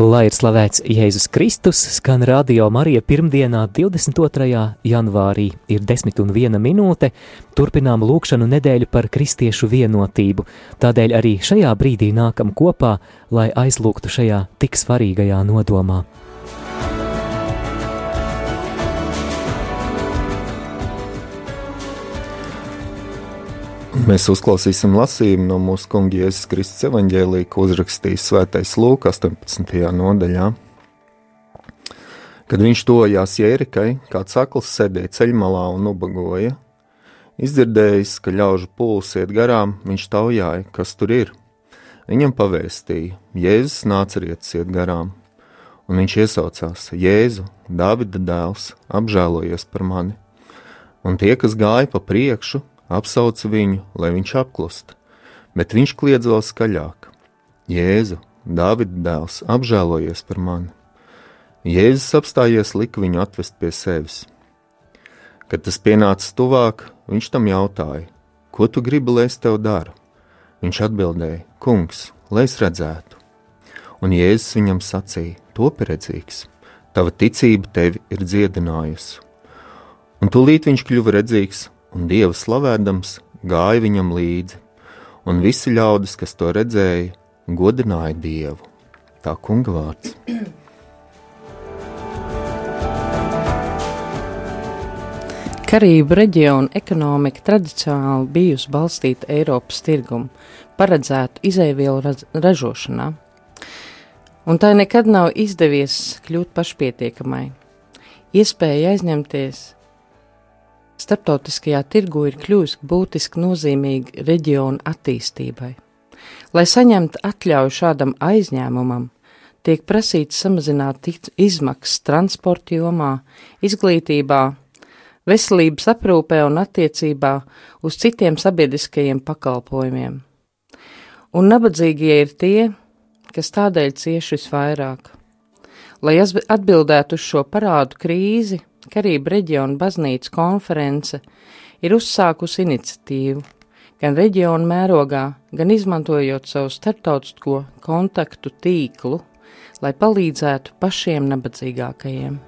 Lai ir slavēts Jēzus Kristus, skan radio Marija pirmdienā, 22. janvārī, ir 10 un 1 minūte. Turpinām lūkšanu nedēļu par kristiešu vienotību. Tādēļ arī šajā brīdī nākam kopā, lai aizlūgtu šajā tik svarīgajā nodomā. Mēs uzklausīsim lasījumu no mūsu kunga Jēzus Kristus evaņģēlī, ko uzrakstījis Svētais Lūk 18. nodaļā. Kad viņš tojās Jērikai, kāds akls sēdēja ceļmalā un ubagoja. Izdzirdējis, ka ļaužu pūlis iet garām, viņš taujāja, kas tur ir. Viņam pavēstīja, Jēzus nācerietis iet garām, un viņš iesaucās: Jēzu, Dāvida dēls, apžēlojies par mani! Un tie, kas gāja pa priekšu, apsauca viņu, lai viņš apklust, bet viņš kliedz vēl skaļāk: Jēzu, Dāvida dēls, apžēlojies par mani! Jēzus apstājies, lika viņu atvest pie sevis. Kad tas pienāca tuvāk, viņš tam jautāja: Ko tu gribi, lai es tev daru? Viņš atbildēja: Kungs, lai es redzētu. Un Jēzus viņam sacīja: Top redzīgs, tava ticība tevi ir dziedinājusi. Un tūlīt viņš kļuva redzīgs un dievu slavējams gāja viņam līdzi, un visi ļaudis, kas to redzēja, godināja dievu. Tā kunga vārds. Karību reģiona ekonomika tradicionāli bijusi balstīta Eiropas tirgumu, paredzētu izēvielu ražošanā, un tai nekad nav izdevies kļūt pašpietiekamai. Iespēja aizņemties starptautiskajā tirgu ir kļuvusi būtiski nozīmīga reģiona attīstībai. Lai saņemtu atļauju šādam aizņēmumam, tiek prasīts samazināt izmaksas transporta jomā, izglītībā, veselības aprūpē un attiecībā uz citiem sabiedriskajiem pakalpojumiem. Un nabadzīgie ir tie, kas tādēļ cieši visvairāk. Lai atbildētu uz šo parādu krīzi, Karību reģiona baznīcas konference ir uzsākusi iniciatīvu gan reģionu mērogā, gan izmantojot savu starptautisko kontaktu tīklu, lai palīdzētu pašiem nabadzīgākajiem.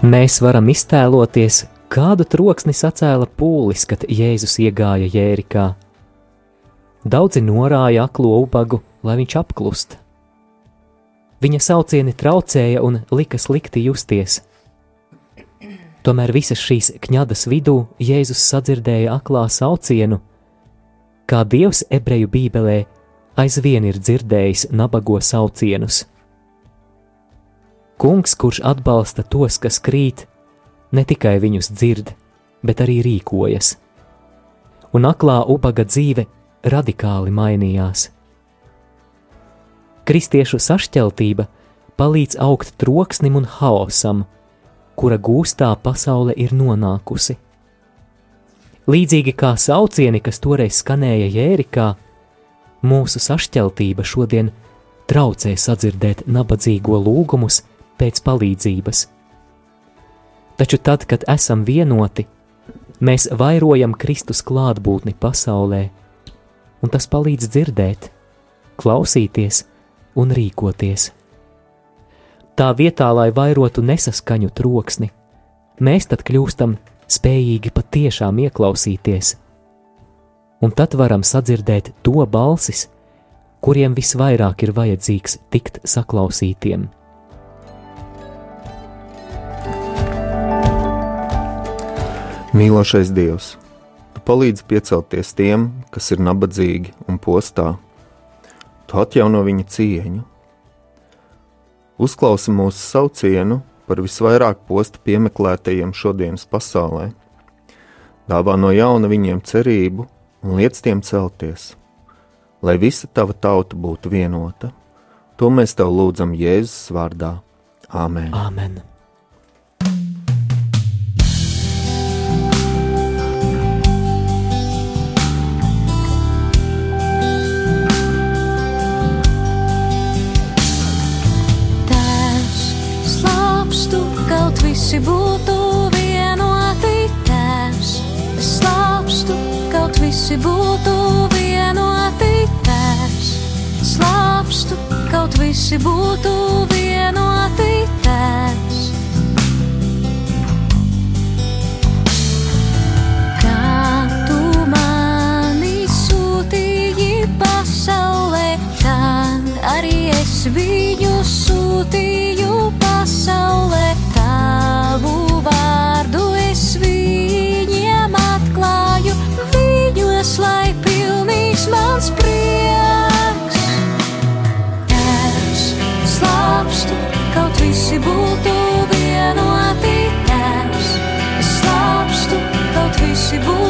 Mēs varam iztēloties, Kādu troksni sacēla pūlis, kad Jēzus iegāja Jērikā? Daudzi norāja aklo ubagu, lai viņš apklust. Viņa saucieni traucēja un lika slikti justies. Tomēr visas šīs kņadas vidū Jēzus sadzirdēja aklā saucienu, kā Dievs ebreju bībelē aizvien ir dzirdējis nabago saucienus. Kungs, kurš atbalsta tos, kas krīt, ne tikai viņus dzird, bet arī rīkojas. Un aklā ubaga dzīve radikāli mainījās. Kristiešu sašķeltība palīdz augt troksnim un haosam, kura gūstā pasaule ir nonākusi. Līdzīgi kā saucieni, kas toreiz skanēja Jērikā, mūsu sašķeltība šodien traucē sadzirdēt nabadzīgo lūgumus pēc palīdzības Taču tad, kad esam vienoti, mēs vairojam Kristus klātbūtni pasaulē, un tas palīdz dzirdēt, klausīties un rīkoties. Tā vietā, lai vairotu nesaskaņu troksni, mēs tad kļūstam spējīgi patiešām ieklausīties, un tad varam sadzirdēt to balsis, kuriem visvairāk ir vajadzīgs tikt saklausītiem. Mīlošais Dievs, Tu palīdzi piecelties tiem, kas ir nabadzīgi un postā. Tu atjauno viņa cieņu. Uzklausi mūsu saucienu par visvairāk posta piemeklētajiem šodienas pasaulē. Dāvā no jauna viņiem cerību un liec tiem celties, lai visa tava tauta būtu vienota. To mēs tev lūdzam Jēzus vārdā. Āmen! Āmen. Visi būtu vienoti tēvs. Es slāpstu, kaut visi būtu vienoti tēvs. Slāpstu, kaut visi būtu vienoti tēvs. Pasaulē, tad arī es viņu sūtīju pasaulē. Kaut visi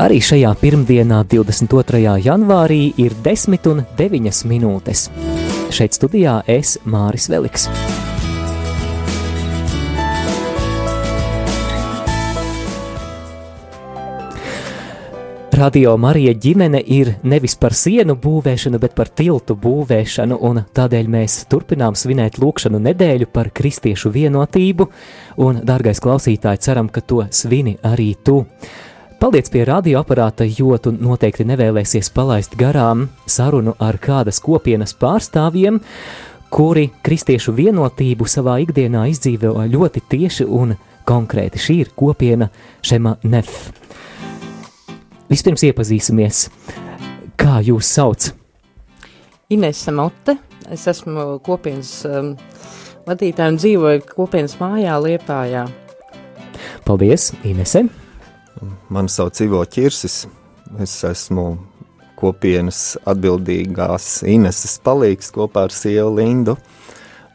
Arī šajā pirmdienā, 22. janvārī, ir 10 un 9 minūtes. Šeit studijā es Māris Veliks. Radio Marija ģimene ir nevis par sienu būvēšanu, bet par tiltu būvēšanu, un tādēļ mēs turpinām svinēt lūkšanu nedēļu par kristiešu vienotību, un, dārgais klausītāji, ceram, ka to svini arī tu. Paliec pie radioaparāta, jo tu noteikti nevēlēsies palaist garām sarunu ar kādas kopienas pārstāvjiem, kuri kristiešu vienotību savā ikdienā izdzīvo ļoti tieši un konkrēti. Šī ir kopiena Šema Nef. Vispirms iepazīsimies, kā jūs sauc. Inese Mote, es esmu kopienas um, vadītāja un dzīvoju kopienas mājā Liepājā. Paldies, Inese! Mani sauc Ivo Čirsis. Es esmu kopienas atbildīgās Ineses palīgs kopā ar sievu Lindu.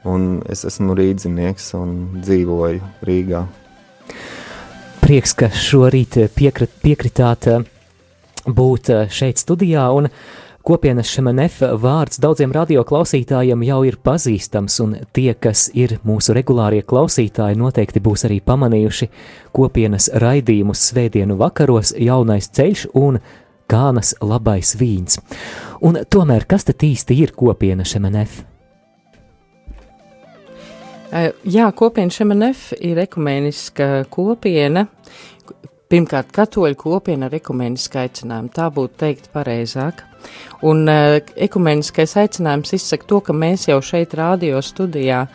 Un es esmu rīdzinieks un dzīvoju Rīgā. Prieks, ka šorīt piekrit, piekritāt būt šeit studijā, un kopienas Šemanef vārds daudziem radioklausītājiem jau ir pazīstams, un tie, kas ir mūsu regulārie klausītāji, noteikti būs arī pamanījuši kopienas raidījumus svētdienu vakaros jaunais ceļš un kānas labais vīns. Un tomēr, kas tad īsti ir kopiena Šemanef? Jā, kopiena Šemanef ir ekumeniska kopiena. Pirmkārt, katoļu kopiena ar ekumenisku aicinājumu. Tā būtu teikt pareizāk. Un uh, ekumeniskais aicinājums izsaka to, ka mēs jau šeit rādio studijā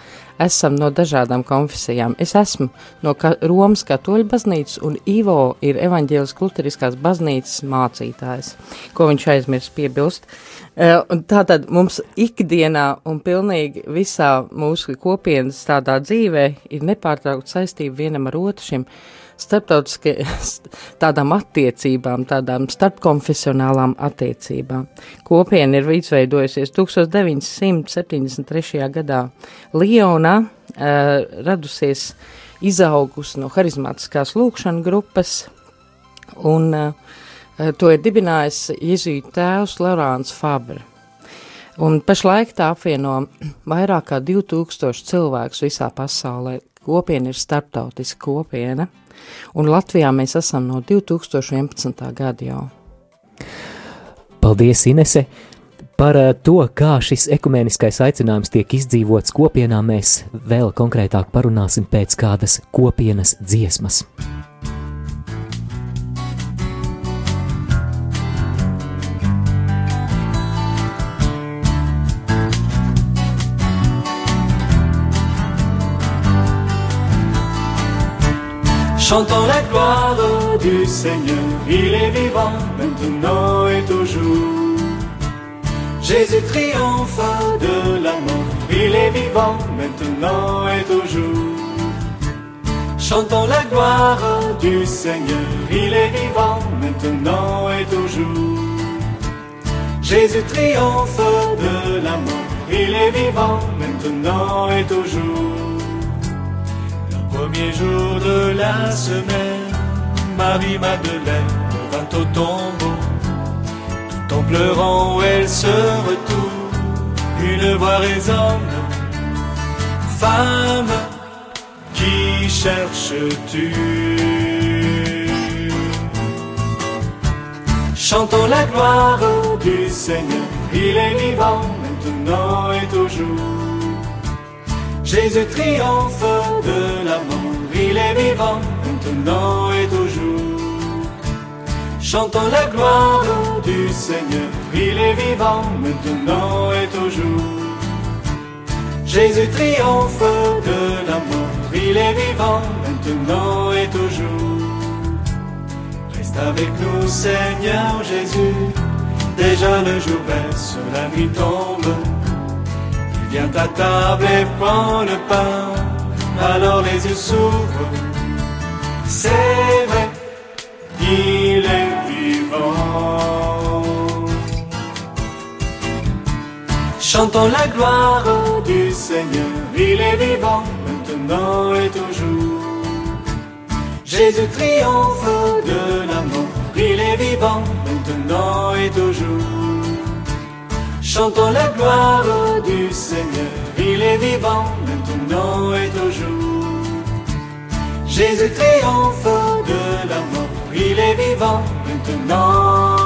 esam no dažādām konfesijām. Es esmu no ka Romas katoļu baznīcas, un Ivo ir evaņģēlis luteriskās baznīcas mācītājs, ko viņš aizmirst piebilst. Uh, Tātad mums ikdienā un pilnīgi visā mūsu kopienas tādā dzīvē ir nepārtraukta saistība vienam ar otru šim starptautiski tādām attiecībām, tādām starpkonfesionālām attiecībām. Kopiena ir izveidojusies 1973. gadā Lionā, uh, radusies izaugusi no harizmātiskās lūkšana grupas, un uh, to ir dibinājis jezīta tēvs Lorāns Fabre. Un pašlaik tā apvieno vairāk kā 2000 cilvēkus visā pasaulē. Kopiena ir starptautiska kopiena un Latvijā mēs esam no 2011. gada jau. Paldies, Inese! Par eh, to, kā šis ekumeniskais aicinājums tiek izdzīvots kopienā, mēs vēl konkrētāk parunāsim pēc kādas kopienas dziesmas. Chantons la gloire du Seigneur, il est vivant maintenant et toujours. Jésus triomphe de la mort, il est vivant maintenant et toujours. Chantons la gloire du Seigneur, il est vivant maintenant et toujours. Jésus triomphe de la mort, il est vivant maintenant et toujours premier jour de la semaine, Marie-Madeleine vint au tombeau. Tout en pleurant, elle se retourne, une voix résonne. Femme, qui cherches-tu? Chantons la gloire du Seigneur, il est vivant maintenant et toujours. Jésus triomphe de la mort, il est vivant maintenant et toujours. Chantons la gloire du Seigneur, il est vivant maintenant et toujours. Jésus triomphe de la mort, il est vivant maintenant et toujours. Reste avec nous Seigneur Jésus, déjà le jour baisse, la nuit tombe. Viens à table et prends le pain, alors les yeux s'ouvrent. C'est vrai, il est vivant. Chantons la gloire du Seigneur, il est vivant maintenant et toujours. Jésus triomphe de la mort, il est vivant maintenant et toujours. Chantons la gloire du Seigneur, il est vivant maintenant et toujours. Jésus triomphe de la mort, il est vivant maintenant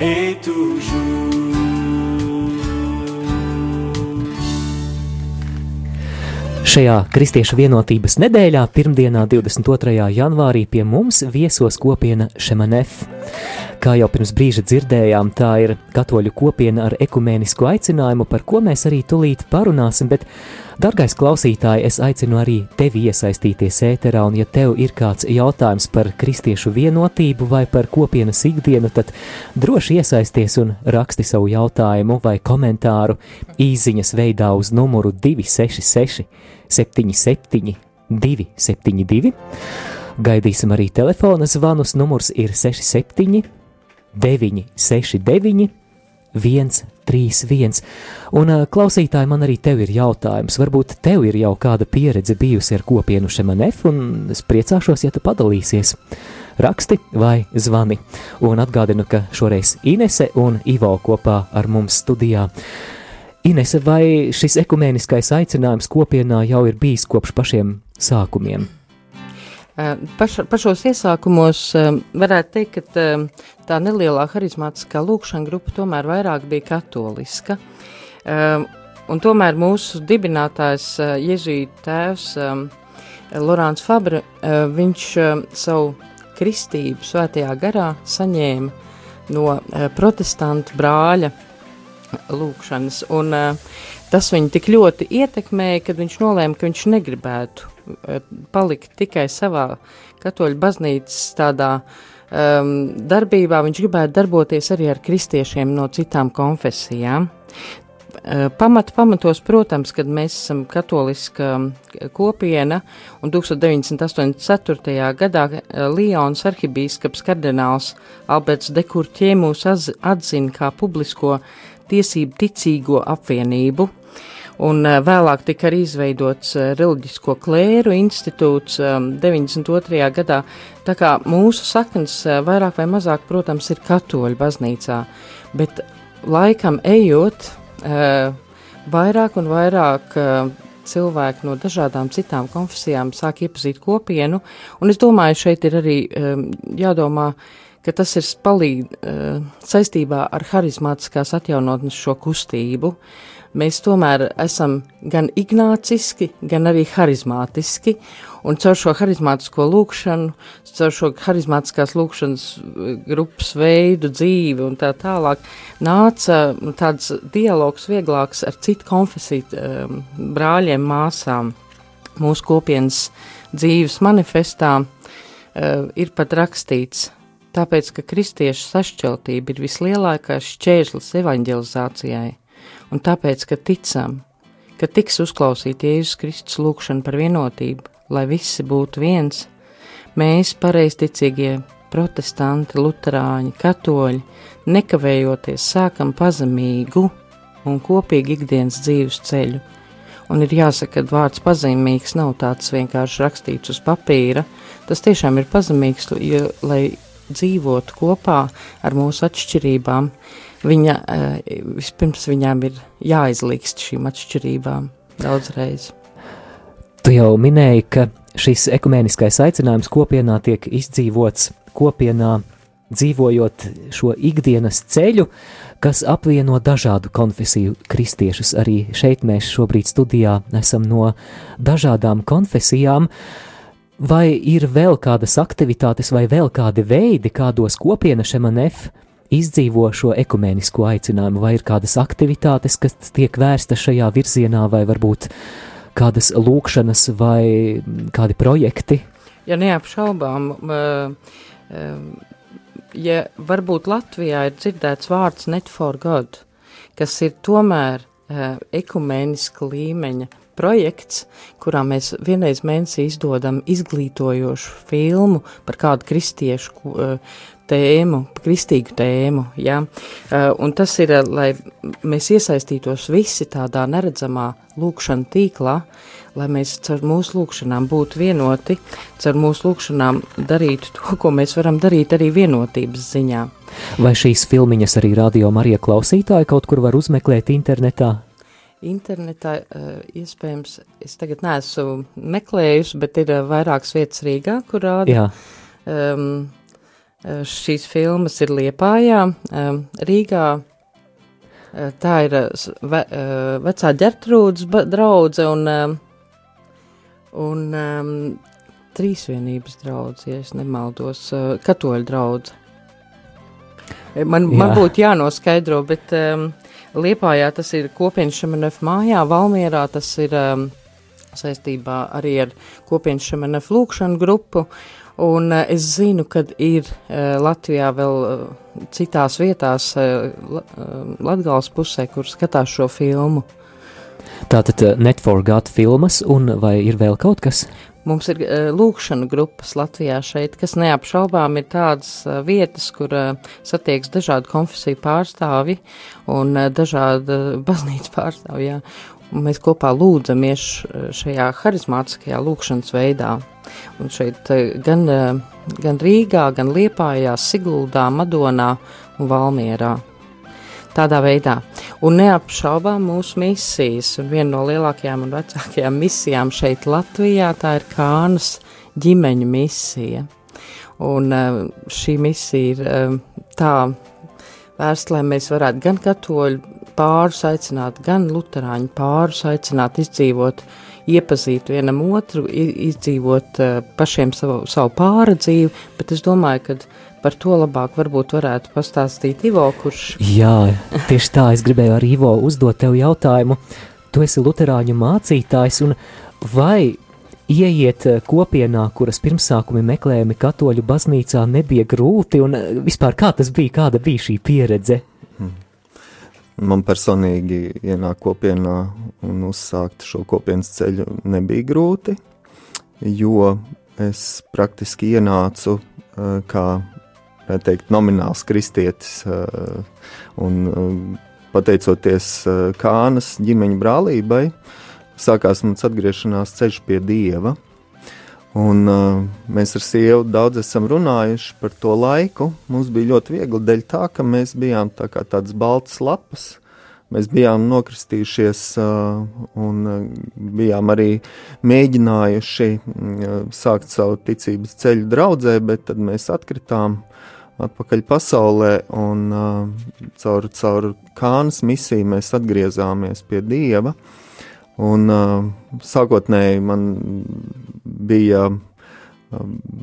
et toujours. Šajā Kristiešu vienotības nedēļā, pirmdienā, 22. janvārī, pie mums viesos kopiena Šemanef. Kā jau pirms brīža dzirdējām, tā ir katoļu kopiena ar ekumēnisku aicinājumu, par ko mēs arī tulīt parunāsim, bet, dargais klausītāji, es aicinu arī tevi iesaistīties ēterā, un ja tev ir kāds jautājums par kristiešu vienotību vai par kopienas ikdienu, tad droši iesaisties un raksti savu jautājumu vai komentāru īziņas veidā uz numuru 266 77 272. Gaidīsim arī telefona zvanus, numurs ir 67 969, 131. Un, klausītāji, man arī tev ir jautājums. Varbūt tev ir jau kāda pieredze bijusi ar kopienu Šemanef, un es priecāšos, ja tu padalīsies. Raksti vai zvani. Un atgādinu, ka šoreiz Inese un Ivo kopā ar mums studijā. Inese, vai šis ekumēniskais aicinājums kopienā jau ir bijis kopš pašiem sākumiem? Paš, pašos iesākumos varētu teikt, ka tā nelielā harizmātiskā lūkšana grupa tomēr vairāk bija katoliska. un tomēr mūsu dibinātājs Jēzus tēvs Lorāns Fabra, viņš savu kristību svētajā garā saņēma no protestantu brāļa lūkšanas, un tas viņu tik ļoti ietekmēja, kad viņš nolēma, ka viņš negribētu palikt tikai savā katoļu baznīcas tādā um, darbībā, viņš gribētu darboties arī ar kristiešiem no citām konfesijām. Eh, pamat, pamatos, protams, kad mēs esam katoliska eh, kopiena un 1984. gadā eh, Lions arhibīskaps kardināls Alberts Dekurķie mūs atzina kā publisko tiesību ticīgo apvienību, un vēlāk tika arī izveidots reliģisko klēru institūts 92. gadā, tā kā mūsu saknes vairāk vai mazāk, protams, ir katoļu baznīcā, bet laikam ejot, Eh, vairāk un vairāk eh, cilvēki no dažādām citām konfesijām sāk iepazīt kopienu, un es domāju, šeit ir arī eh, jādomā, ka tas ir palīd saistībā ar harizmātiskās atjaunotnes šo kustību, uh, mēs tomēr esam gan ignāciski, gan arī harizmātiski, un caur šo harizmātisko lūkšanu, caur šo harizmātiskās lūkšanas eh, grupas veidu, dzīvi un tā tālāk, nāca tāds dialogs vieglāks ar citu konfesiju um, brāļiem, māsām. Mūsu kopienas dzīves manifestā uh, ir pat rakstīts, tāpēc, ka kristiešu sašķeltība ir vislielākais šķērslis evaņģelizācijai un tāpēc, ka ticam, ka tiks uzklausīta Jēzus Kristus lūgšana par vienotību, lai visi būtu viens, mēs, pareizticīgie protestanti, luterāņi, katoļi, nekavējoties sākam pazemīgu un kopīgu ikdienas dzīves ceļu. Un ir jāsaka, ka vārds pazemīgs nav tāds vienkārši rakstīts uz papīra, tas tiešām ir pazemīgs, jo, lai dzīvotu kopā ar mūsu atšķirībām, viņa, eh, vispirms viņām ir jāizlikst šīm atšķirībām daudzreiz. Tu jau minēji, ka šis ekumēniskais aicinājums kopienā tiek izdzīvots kopienā, dzīvojot šo ikdienas ceļu, kas apvieno dažādu konfesiju kristiešus. Arī šeit mēs šobrīd studijā esam no dažādām konfesijām. Vai ir vēl kādas aktivitātes vai vēl kādi veidi, kādos kopiena Šemanef izdzīvo šo ekumēnisko aicinājumu, vai ir kādas aktivitātes, kas tiek vērstas šajā virzienā, vai varbūt kādas lūkšanas vai kādi projekti? Ja neapšaubām, ja varbūt Latvijā ir dzirdēts vārds Net for God, kas ir tomēr ekumēniska līmeņa projekts, kurā mēs vienreiz mēnesī izdodam izglītojošu filmu par kādu kristiešu tēmu, kristīgu tēmu, ja? Uh, un tas ir, lai mēs iesaistītos visi tādā neredzamā lūkšana tīklā, lai mēs caur mūsu lūkšanām būtu vienoti, caur mūsu lūkšanām darītu to, ko mēs varam darīt arī vienotības ziņā. Vai šīs filmiņas arī radio Marija klausītāji kaut kur var uzmeklēt internetā? Internetā uh, iespējams, es tagad neesmu meklējusi, bet ir vairākas vietas Rīgā, kur rāda. Jā. Um, Eh, šīs filmas ir Liepājā, eh, Rīgā. Eh, tā ir ve, vecā ģertrūdas draudze un, un um, trīsvienības draudze, ja es nemaldos, katoļu draudze. Man, Jā. man būtu jānoskaidro, bet um, Liepājā tas ir kopienas Šemenef mājā, Valmierā tas ir um, saistībā arī ar kopienas Šemenef lūkšanu grupu, Un uh, es zinu, ka ir uh, Latvijā vēl uh, citās vietās, Latvijas pusē, kur skatās šo filmu. Tātad uh, Netforgāt filmas, un vai ir vēl kaut kas? Mums ir lūkšana grupas Latvijā šeit, kas neapšaubām ir tādas vietas, kur satieks dažādu konfesiju pārstāvi un uh, dažāda baznīca pārstāvi, jā. Un mēs kopā lūdzamies šajā harizmātiskajā lūkšanas veidā. Un šeit eh, gan, eh, gan Rīgā, gan Liepājā, Siguldā, Madonā un Valmierā. Tādā veidā. Un neapšaubām mūsu misijas, un viena no lielākajām un vecākajām misijām šeit Latvijā, tā ir Kānas ģimeņu misija. Un eh, šī misija ir tā vērsta, lai mēs varētu gan katoļu pārus aicināt, gan luterāņu pārus aicināt izdzīvot, iepazīt vienam otru, izdzīvot uh, pašiem savu, savu pāra dzīvi, bet es domāju, ka par to labāk varbūt varētu pastāstīt Ivo, kurš. Jā, tieši tā, es gribēju ar Ivo uzdot tev jautājumu. Tu esi luterāņu mācītājs, un vai ieiet kopienā, kuras pirmsākumi meklējumi katoļu baznīcā nebija grūti, un vispār kā tas bija, kāda bija šī pieredze? Hmm. Man personīgi ienākt kopienā un uzsākt šo kopienas ceļu nebija grūti, jo es praktiski ienācu uh, kā teikt, nomināls kristietis uh, un uh, pateicoties Kānas ģimeņa brālībai, sākās mans atgriešanās ceļš pie Dieva. Un, uh, mēs ar sievu daudz esam runājuši par to laiku. Mums bija ļoti viegli dēļ tā, ka mēs bijām tā kā tādas baltas lapas. Mēs bijām nokristījušies uh, un uh, bijām arī mēģinājuši uh, sākt savu ticības ceļu draudzē, bet tad mēs atkritām atpakaļ pasaulē un uh, caur, caur kānas misiju mēs atgriezāmies pie Dieva. Uh, Un, uh, sākotnēji man bija uh,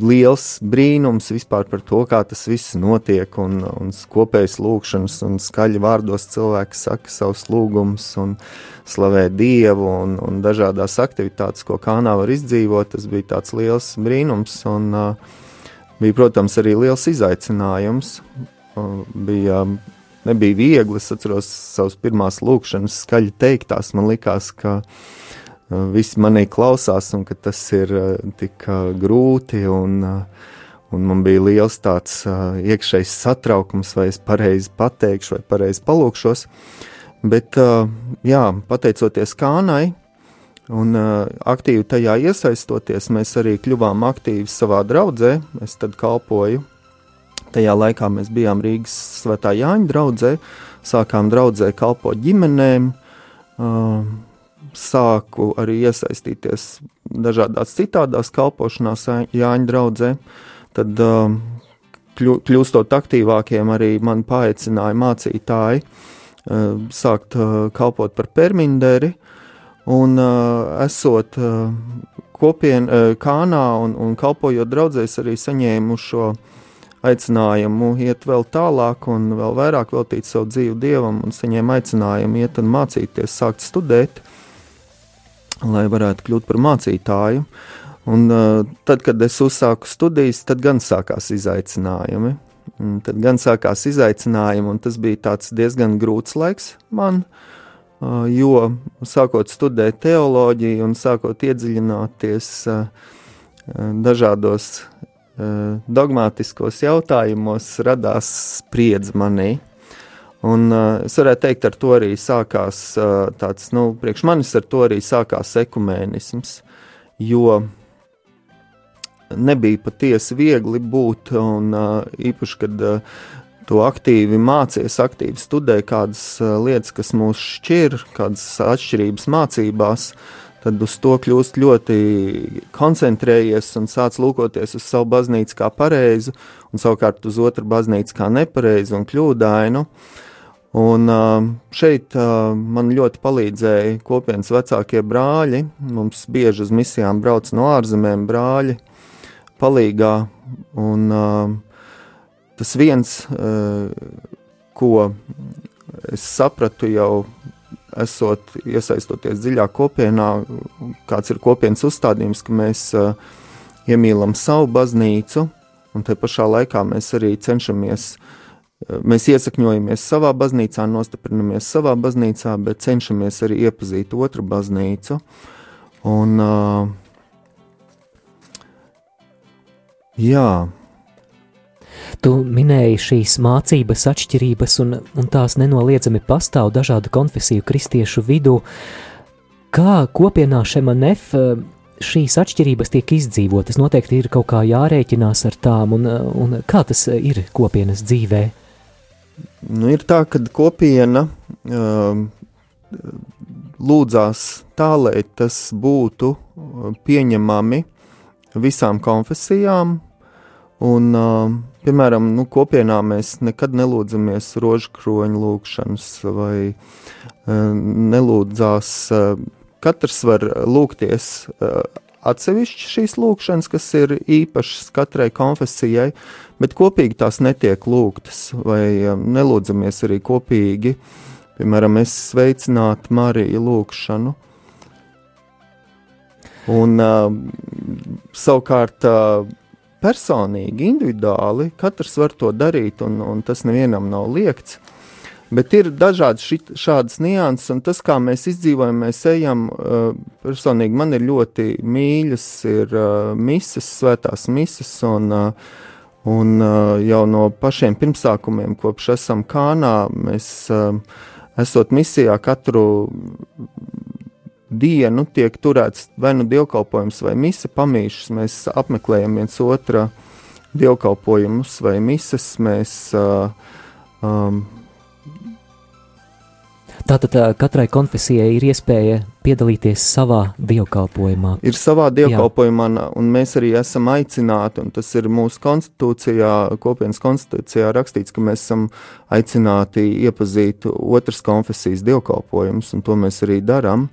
liels brīnums vispār par to, kā tas viss notiek, un, un kopējas lūkšanas, un skaļi vārdos cilvēki saka savus lūgumus, un slavē Dievu, un, un dažādās aktivitātes, ko kānā var izdzīvot. Tas bija tāds liels brīnums, un uh, bija, protams, arī liels izaicinājums. Uh, bija nebija viegli. Es atceros savas pirmās lūkšanas, skaļi teiktās. Man likās, ka uh, visi manī klausās un ka tas ir uh, tik uh, grūti. Un, un man bija liels tāds iekšējs satraukums, vai es pareizi pateikšu, vai pareizi palūkšos. Bet, jā, pateicoties Kānai, Un uh, aktīvi tajā iesaistoties, mēs arī kļuvām aktīvi savā draudzē. Es tad kalpoju Tajā laikā mēs bijām Rīgas Svētā Jāņa draugzē, sākām draudzē kalpot ģimenēm, sāku arī iesaistīties dažādās citādās kalpošanās Jāņa draudzē. Tad kļūstot aktīvākiem arī man paaicināja mācītāji sākt kalpot par perminderi un esot kopien kānā un, un kalpojot draudzēs arī saņēmu šo aicinājumu iet vēl tālāk un vēl vairāk veltīt savu dzīvi dievam, un saņēma aicinājumu iet un mācīties, sākt studēt, lai varētu kļūt par mācītāju. Un, uh, tad, kad es uzsāku studijas, tad gan sākās izaicinājumi. Un tad gan sākās izaicinājumi, un tas bija diezgan grūts laiks man, uh, jo sākot studēt teoloģiju un sākot iedziļināties uh, dažādos Eh, dogmatiskos jautājumos radās spriedze manī. Un, uh, es varētu teikt, ar to arī sākās uh, tāds, nu, priekš manis ar to arī sākās ekumēnisms, jo nebija patiesi viegli būt, un uh, īpaši, kad uh, to aktīvi mācies, aktīvi studē kādas uh, lietas, kas mūs šķir, kādas atšķirības mācībās, uh, tad uz to kļūst ļoti koncentrējies un sāc lūkoties uz savu baznīcu kā pareizu, un savukārt uz otru baznīcu kā nepareizu un kļūdainu. Un šeit man ļoti palīdzēja kopienas vecākie brāļi. Mums bieži uz misijām brauc no ārzemēm brāļi palīgā. Un tas viens, ko es sapratu jau esot iesaistoties dziļā kopienā, kāds ir kopienas uzstādījums, ka mēs uh, iemīlam savu baznīcu, un te pašā laikā mēs arī cenšamies, uh, mēs iesakņojamies savā baznīcā, nostiprinamies savā baznīcā, bet cenšamies arī iepazīt otru baznīcu. Un, uh, jā, Tu minēji šīs mācības atšķirības, un, un tās nenoliedzami pastāv dažādu konfesiju kristiešu vidū. Kā kopienā Šemanef eh, šīs atšķirības tiek izdzīvotas? Noteikti ir kaut kā jārēķinās ar tām, un, un kā tas ir kopienas dzīvē? Nu, ir tā, ka kopiena um, lūdzās tā, lai tas būtu pieņemami visām konfesijām, Un, uh, piemēram, nu, kopienā mēs nekad nelūdzamies rožkroņu lūgšanas vai uh, nelūdzās. Uh, katrs var lūgties uh, atsevišķi šīs lūkšanas, kas ir īpašas katrai konfesijai, bet kopīgi tās netiek lūgtas, vai um, nelūdzamies arī kopīgi. Piemēram, es sveicinātu Mariju lūgšanu. Un uh, savukārt uh, personīgi, individuāli, katrs var to darīt, un, un tas nevienam nav liekts. Bet ir dažādas šit, šādas nianses, un tas, kā mēs izdzīvojam, mēs ejam. Uh, personīgi man ir ļoti mīļas, ir uh, misas, svētās misas, un, uh, un jau no pašiem pirmsākumiem, kopš esam Kānā, mēs esot misijā katru dienu tiek turēts vai nu dievkalpojums vai mise pamīšas, mēs apmeklējam viens otra dievkalpojumus vai mises, mēs uh, um, Tātad katrai konfesijai ir iespēja piedalīties savā dievkalpojumā. Ir savā dievkalpojumā, Jā. un mēs arī esam aicināti, un tas ir mūsu konstitūcijā, kopienas konstitūcijā rakstīts, ka mēs esam aicināti iepazīt otras konfesijas dievkalpojumus, un to mēs arī darām.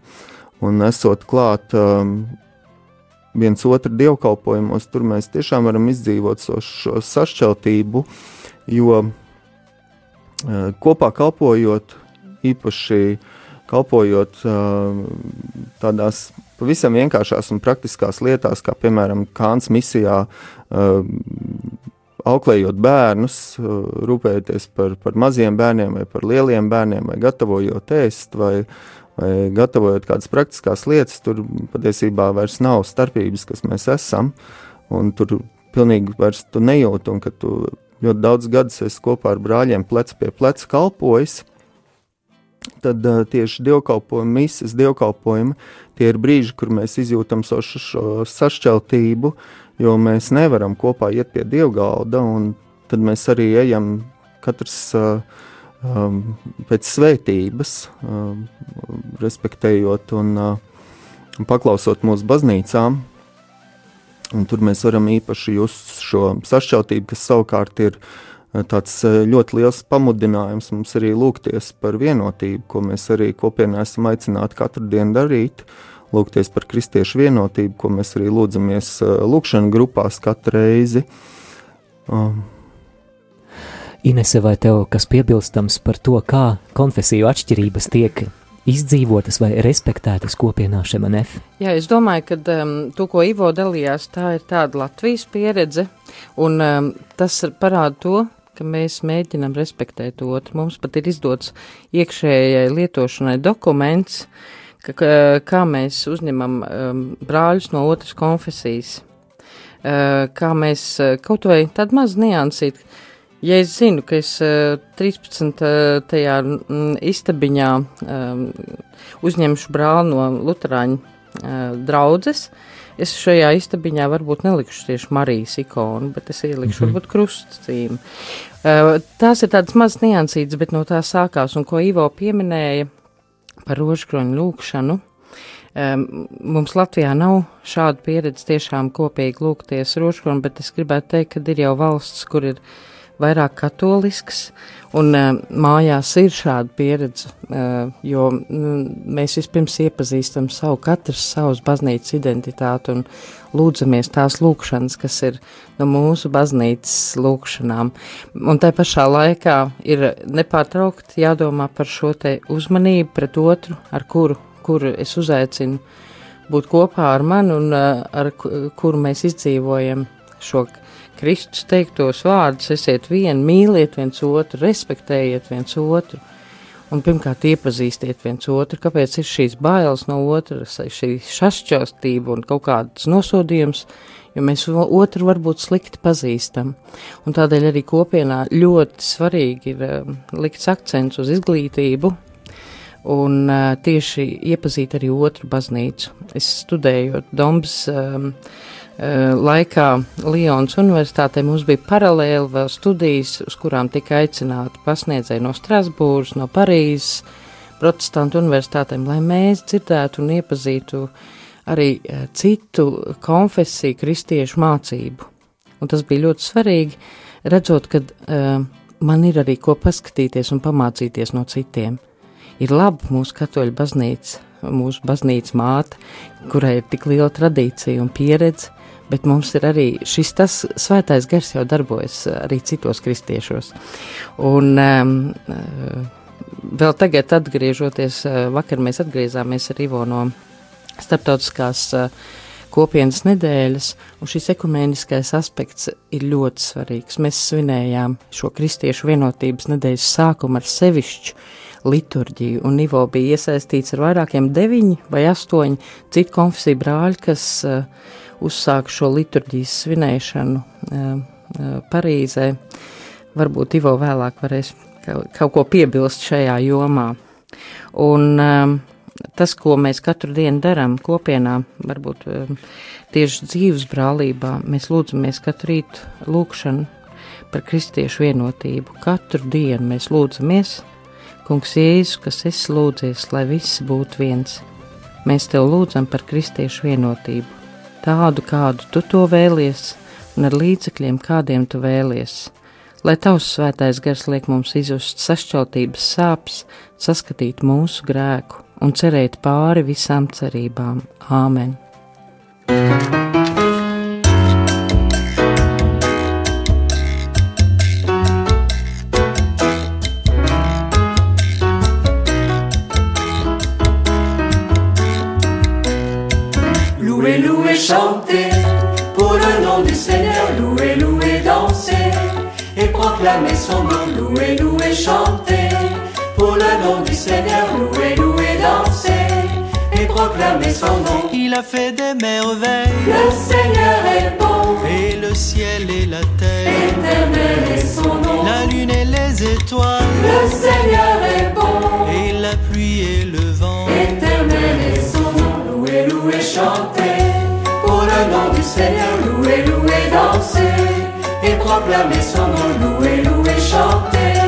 Un esot klāt um, viens otru dievkalpojumos, tur mēs tiešām varam izdzīvot šo, šo sašķeltību, jo uh, kopā kalpojot īpaši kalpojot tādās pavisam vienkāršās un praktiskās lietās, kā piemēram Kāns misijā, auklējot bērnus, rūpējoties par, par maziem bērniem vai par lieliem bērniem, vai gatavojot ēst, vai, vai gatavojot kādas praktiskās lietas, tur patiesībā vairs nav starpības, kas mēs esam, tur pilnīgi vairs tu nejūti, un ka tu ļoti daudz gadus esi kopā ar brāļiem plec pie pleca kalpojis, tad uh, tieši dievkalpojumi, misijas dievkalpojumi, tie ir brīži, kur mēs izjūtam šo, šo sašķeltību, jo mēs nevaram kopā iet pie dievgalda, un tad mēs arī ejam katrs uh, um, pēc svētības, um, respektējot un uh, paklausot mūsu baznīcām. Un tur mēs varam īpaši just šo sašķeltību, kas savukārt ir uh, tāds eh, ļoti liels pamudinājums mums arī lūgties par vienotību, ko mēs arī kopienā esam aicināti katru dienu darīt. Lūgties par kristiešu vienotību, ko mēs arī lūdzamies eh, lūkšanas grupās katru reizi. Um. Inese, vai tev kas piebilstams par to, kā konfesiju atšķirības tiek izdzīvotas vai respektētas kopienā Šemanef? Jā, es domāju, ka um, to, ko Ivo dalījās, tā ir tāda Latvijas pieredze, un um, tas parāda to, ka mēs mēģinam respektēt otru. Mums pat ir izdots iekšējai lietošanai dokuments, ka, ka, kā mēs uzņemam um, brāļus no otras konfesijas. Uh, kā mēs uh, kaut vai tādu mazu niansīt, ja es zinu, ka es uh, 13. Uh, tajā mm, istabiņā um, uzņemšu brāli no Lutāņu uh, draudzes, uh, Es šajā istabiņā varbūt nelikšu tieši Marijas ikonu, bet es ielikšu mm -hmm. varbūt krustcīmu. Uh, tās ir tādas mazas niansītas, bet no tā sākās, un ko Ivo pieminēja par rožkroņu lūkšanu. Um, mums Latvijā nav šāda pieredze tiešām kopīgi lūgties rožkroņu, bet es gribētu teikt, ka ir jau valsts, kur ir vairāk katolisks, Un uh, mājās ir šāda pieredze, uh, jo nu, mēs vispirms iepazīstam savu, katrs savus baznīcas identitāti un lūdzamies tās lūkšanas, kas ir no mūsu baznīcas lūkšanām. Un tā pašā laikā ir nepārtraukti jādomā par šo te uzmanību pret otru, ar kuru, kuru es uzaicinu būt kopā ar mani un uh, ar kuru mēs izdzīvojam šo Kristus teiktos vārdus, esiet vieni, mīliet viens otru, respektējiet viens otru. Un pirmkārt, iepazīstiet viens otru, kāpēc ir šīs bailes no otras, šī sašķelstība un kaut kāds nosodījums, jo mēs otru varbūt slikti pazīstam. Un tādēļ arī kopienā ļoti svarīgi ir um, likt akcents uz izglītību, un uh, tieši iepazīt arī otru baznīcu. Es studējot Dombas um, Eh, laikā Lionas Universitātē mums bija paralēli vēl studijas, uz kurām tika aicināti pasniedzēji no Strasbūras, no Parīzes, protestantu universitātēm, lai mēs dzirdētu un iepazītu arī eh, citu konfesiju kristiešu mācību. Un tas bija ļoti svarīgi, redzot, ka uh, man ir arī ko paskatīties un pamācīties no citiem. Ir labi mūsu katoļu baznīca, mūsu baznīcas māte, kurai ir tik liela tradīcija un pieredze, bet mums ir arī šis tas svētais gars jau darbojas arī citos kristiešos. Un um, vēl tagad atgriežoties, vakar mēs atgriezāmies ar Ivo no starptautiskās kopienas nedēļas, un šis ekumēniskais aspekts ir ļoti svarīgs. Mēs svinējām šo kristiešu vienotības nedēļas sākumu ar sevišķu liturģiju, un Ivo bija iesaistīts ar vairākiem deviņi vai astoņi citu konfesiju brāļi, kas uh, uzsāka šo liturģijas svinēšanu uh, uh, Parīzē. Varbūt Ivo vēlāk varēs kaut, ko piebilst šajā jomā. Un, um, tas, ko mēs katru dienu darām kopienā, varbūt tieši dzīves brālībā, mēs lūdzamies katru rītu lūkšanu par kristiešu vienotību. Katru dienu mēs lūdzamies, Kungs, Jēzus, kas es lūdzies, lai visi būtu viens. Mēs tev lūdzam par kristiešu vienotību, tādu, kādu tu to vēlies, un ar līdzekļiem, kādiem tu vēlies. Lai tavs svētais gars liek mums izjust sašķeltības sāpes, saskatīt mūsu grēku un cerēt pāri visām cerībām. Āmen! Louez, louez, chantez pour le nom du Seigneur. Louez, louez, dansez et proclamez son nom. Louez, louez, chantez pour le nom du Seigneur. Louez, louez, dansez et proclamez son nom. Il a fait des merveilles. Le Seigneur est bon. Et le ciel et la terre. Éternel est son nom. La lune et les étoiles. Le Seigneur est bon. Et la pluie et le vent. Éternel est son nom. Louez, louez, chantez pour le nom du Seigneur. Louez, louez, dansez et proclamez son nom. Louez, louez, chantez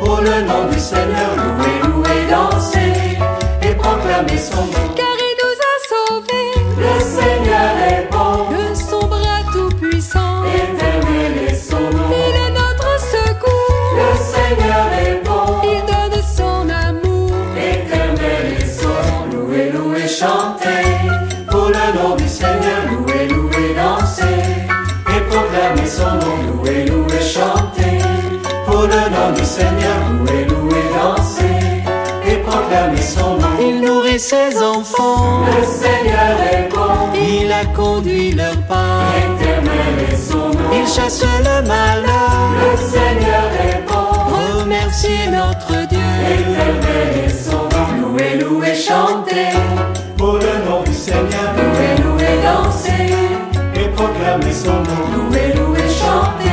pour le nom du Seigneur. Louez, louez, dansez et proclamez son nom. Nom du Seigneur. Louez, louez, dansez et proclamez son nom. Il nourrit ses enfants. Le Seigneur est bon. Il a conduit leur pas. Éternel est son nom. Il chasse le malheur. Le Seigneur est bon. Remerciez notre Dieu. Éternel est son nom. Louez, louez, chantez pour le nom du Seigneur. Louez, louez, dansez et proclamez son nom. Louez, louez, chantez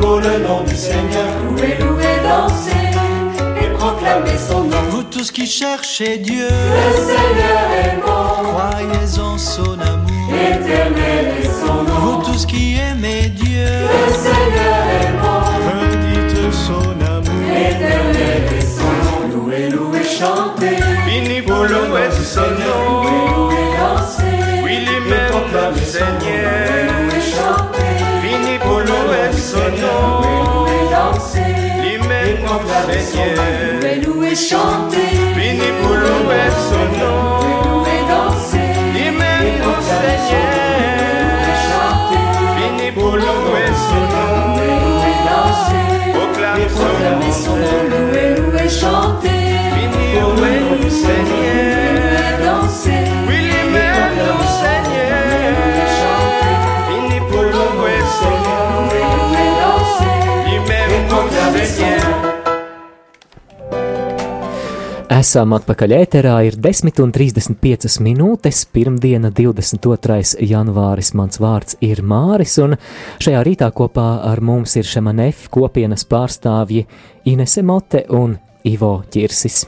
pour le nom du Seigneur. Louez, son nom. Vous tous qui cherchez Dieu. Le Seigneur est bon. Croyez en son amour. Éternel chante la. Loué, chanter. fini pour louer son nom. Loué, danser. L'hymne au Seigneur. Vini pour louer son nom. Loué, danser. Proclamer son nom. Loué, loué, chanter. Vini pour louer Seigneur. Danser. Oui, Seigneur. Vini pour louer son nom. Danser. Esam atpakaļ ēterā, ir 10,35 minūtes. Pirmdiena, 22. janvāris, mans vārds ir Māris, un šajā rītā kopā ar mums ir Šemanef kopienas pārstāvji Inese Mote un Ivo Čirsis.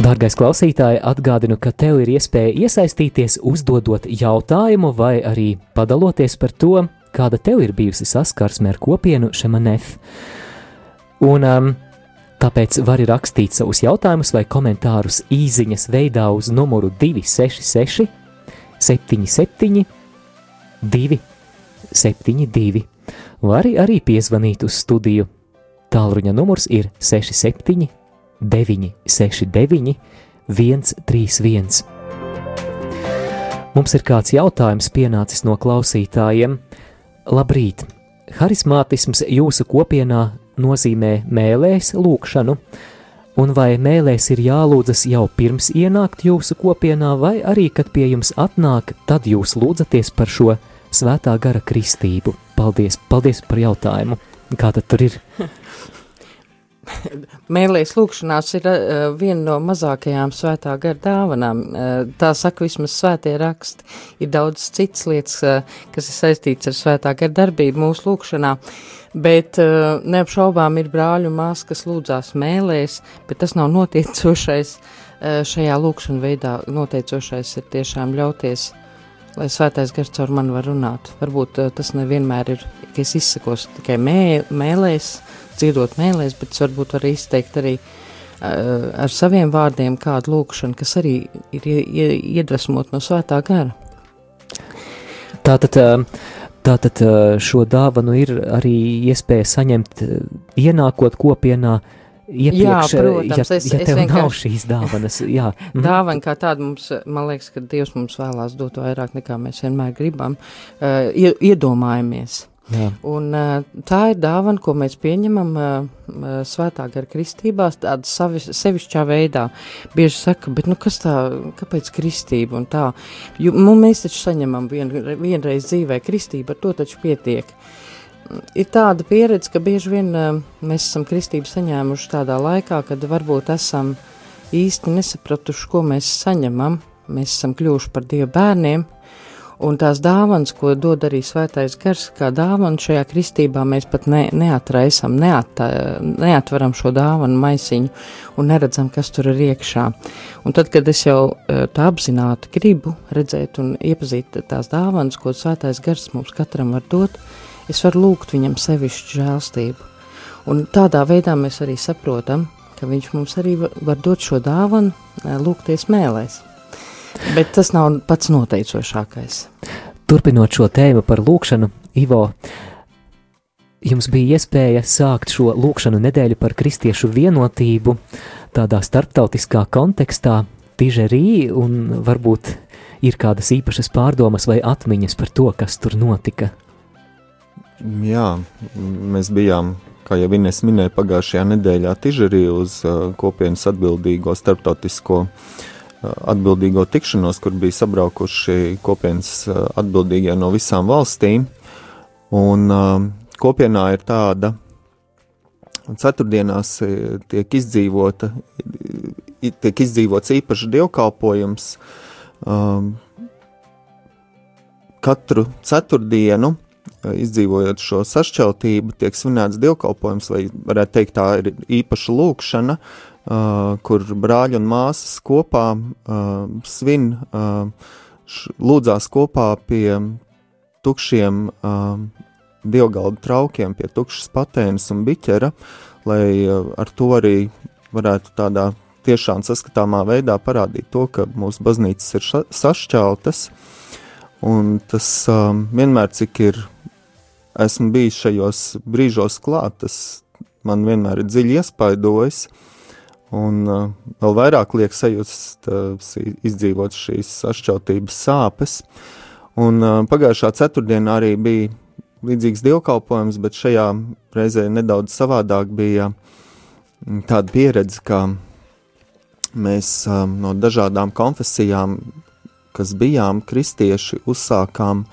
Dārgais klausītāj, atgādinu, ka tev ir iespēja iesaistīties, uzdodot jautājumu vai arī padaloties par to, kāda tev ir bijusi saskarsme ar kopienu Šemanef. Un um, Tāpēc vari rakstīt savus jautājumus vai komentārus īsiņas veidā uz numuru 266, 77, 72, vai arī, piezvanīt uz studiju. Tālruņa numurs ir 67, 969, 131. Mums ir kāds jautājums pienācis no klausītājiem. Labrīt! Harizmātisms jūsu kopienā nozīmē mēlēs lūkšanu, un vai mēlēs ir jālūdzas jau pirms ienākt jūsu kopienā, vai arī, kad pie jums atnāk, tad jūs lūdzaties par šo svētā gara kristību? Paldies, paldies par jautājumu! Kā tad tur ir? Mēlēs lūkšanās ir uh, viena no mazākajām svētā gara dāvanām. Uh, tā saka vismaz svētie raksti. Ir daudz citas lietas, uh, kas ir saistīts ar svētā gara darbību mūsu lūkšanā. Bet uh, neapšaubām ir brāļu mās, kas lūdzās mēlēs, bet tas nav notiecošais uh, šajā lūkšanā veidā. Noteicošais ir tiešām ļauties, lai svētais gars caur mani var runāt. Varbūt uh, tas nevienmēr ir, ka es izsakos tikai mē, mēlēs, dziedot mēlēs, bet es varbūt varu izteikt arī uh, ar saviem vārdiem kādu lūkšanu, kas arī ir iedvesmot no svētā gara. Tātad, tātad šo dāvanu ir arī iespēja saņemt, ienākot kopienā. Iepriekš, jā, protams, ja, es, ja tev es nav šīs dāvanas, jā. Dāvana kā tāda mums, man liekas, ka Dievs mums vēlās dot vairāk nekā mēs vienmēr gribam, uh, iedomājamies. Jā. Un, tā ir dāvana, ko mēs pieņemam svētā gara kristībās, tāda savi, sevišķā veidā. Bieži saka, bet nu, kas tā, kāpēc kristība un tā? Jo, nu, mēs taču saņemam vien, vienreiz dzīvē kristību, ar to taču pietiek. Ir tāda pieredze, ka bieži vien mēs esam kristību saņēmuši tādā laikā, kad varbūt esam īsti nesapratuši, ko mēs saņemam. Mēs esam kļuvuši par Dieva bērniem, Un tās dāvanas, ko dod arī svētais gars, kā dāvana šajā kristībā, mēs pat ne, neatraisam, neat, neatveram šo dāvanu maisiņu un neredzam, kas tur ir iekšā. Un tad, kad es jau e, tā apzināti gribu redzēt un iepazīt tās dāvanas, ko svētais gars mums katram var dot, es varu lūgt viņam sevišķu žēlstību. Un tādā veidā mēs arī saprotam, ka viņš mums arī var dot šo dāvanu, e, lūgties mēlēs. Bet tas nav pats noteicošākais. Turpinot šo tēmu par lūkšanu, Ivo, jums bija iespēja sākt šo lūkšanu nedēļu par kristiešu vienotību tādā starptautiskā kontekstā, tižerī, un varbūt ir kādas īpašas pārdomas vai atmiņas par to, kas tur notika. Jā, mēs bijām, kā jau Inês minēja, pagājušajā nedēļā Tižerī uz uh, kopienas atbildīgo starptautisko uh, atbildīgo tikšanos, kur bija sabraukuši kopienas atbildīgie no visām valstīm. Un kopienā ir tāda, ceturtdienās tiek izdzīvota, tiek izdzīvots īpašs dievkalpojums. Katru ceturtdienu, izdzīvojot šo sašķeltību, tiek svinēts dievkalpojums, vai varētu teikt, tā ir īpaša lūkšana, uh, kur brāļi un māsas kopā uh, svin, uh, lūdzās kopā pie tukšiem uh, dievgaldu traukiem, pie tukšas patēnas un biķera, lai uh, ar to arī varētu tādā tiešām saskatāmā veidā parādīt to, ka mūsu baznīcas ir sašķeltas, un tas um, vienmēr, cik ir esmu bijis šajos brīžos klāt, tas man vienmēr ir dziļi iespaidojis, uh, Un uh, vēl vairāk liek sajust, uh, izdzīvot šīs sašķeltības sāpes. Un uh, pagājušā ceturtdienā arī bija līdzīgs dievkalpojums, bet šajā reizē nedaudz savādāk bija mm, tāda pieredze, ka mēs um, no dažādām konfesijām, kas bijām kristieši, uzsākām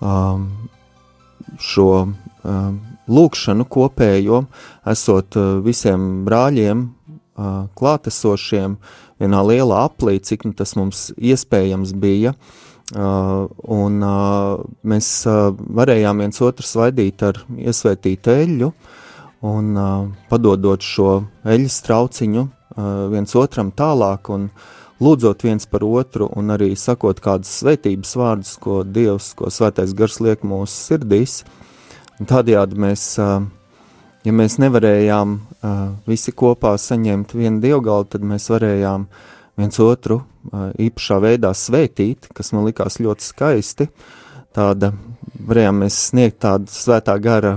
um, šo um, lūkšanu kopējo, esot uh, visiem brāļiem uh, klātesošiem vienā lielā aplī, cik nu, tas mums iespējams bija. Uh, un uh, mēs uh, varējām viens otru svaidīt ar iesvētītu eļļu un uh, padodot šo eļļas trauciņu uh, viens otram tālāk un lūdzot viens par otru un arī sakot kādas svētības vārdus, ko Dievs, ko svētais gars liek mūsu sirdīs. Tādējādi mēs uh, ja mēs nevarējām uh, visi kopā saņemt vienu dievgalu, tad mēs varējām viens otru uh, īpašā veidā svētīt, kas man likās ļoti skaisti. tāda, varējām mēs sniegt tādu svētā gara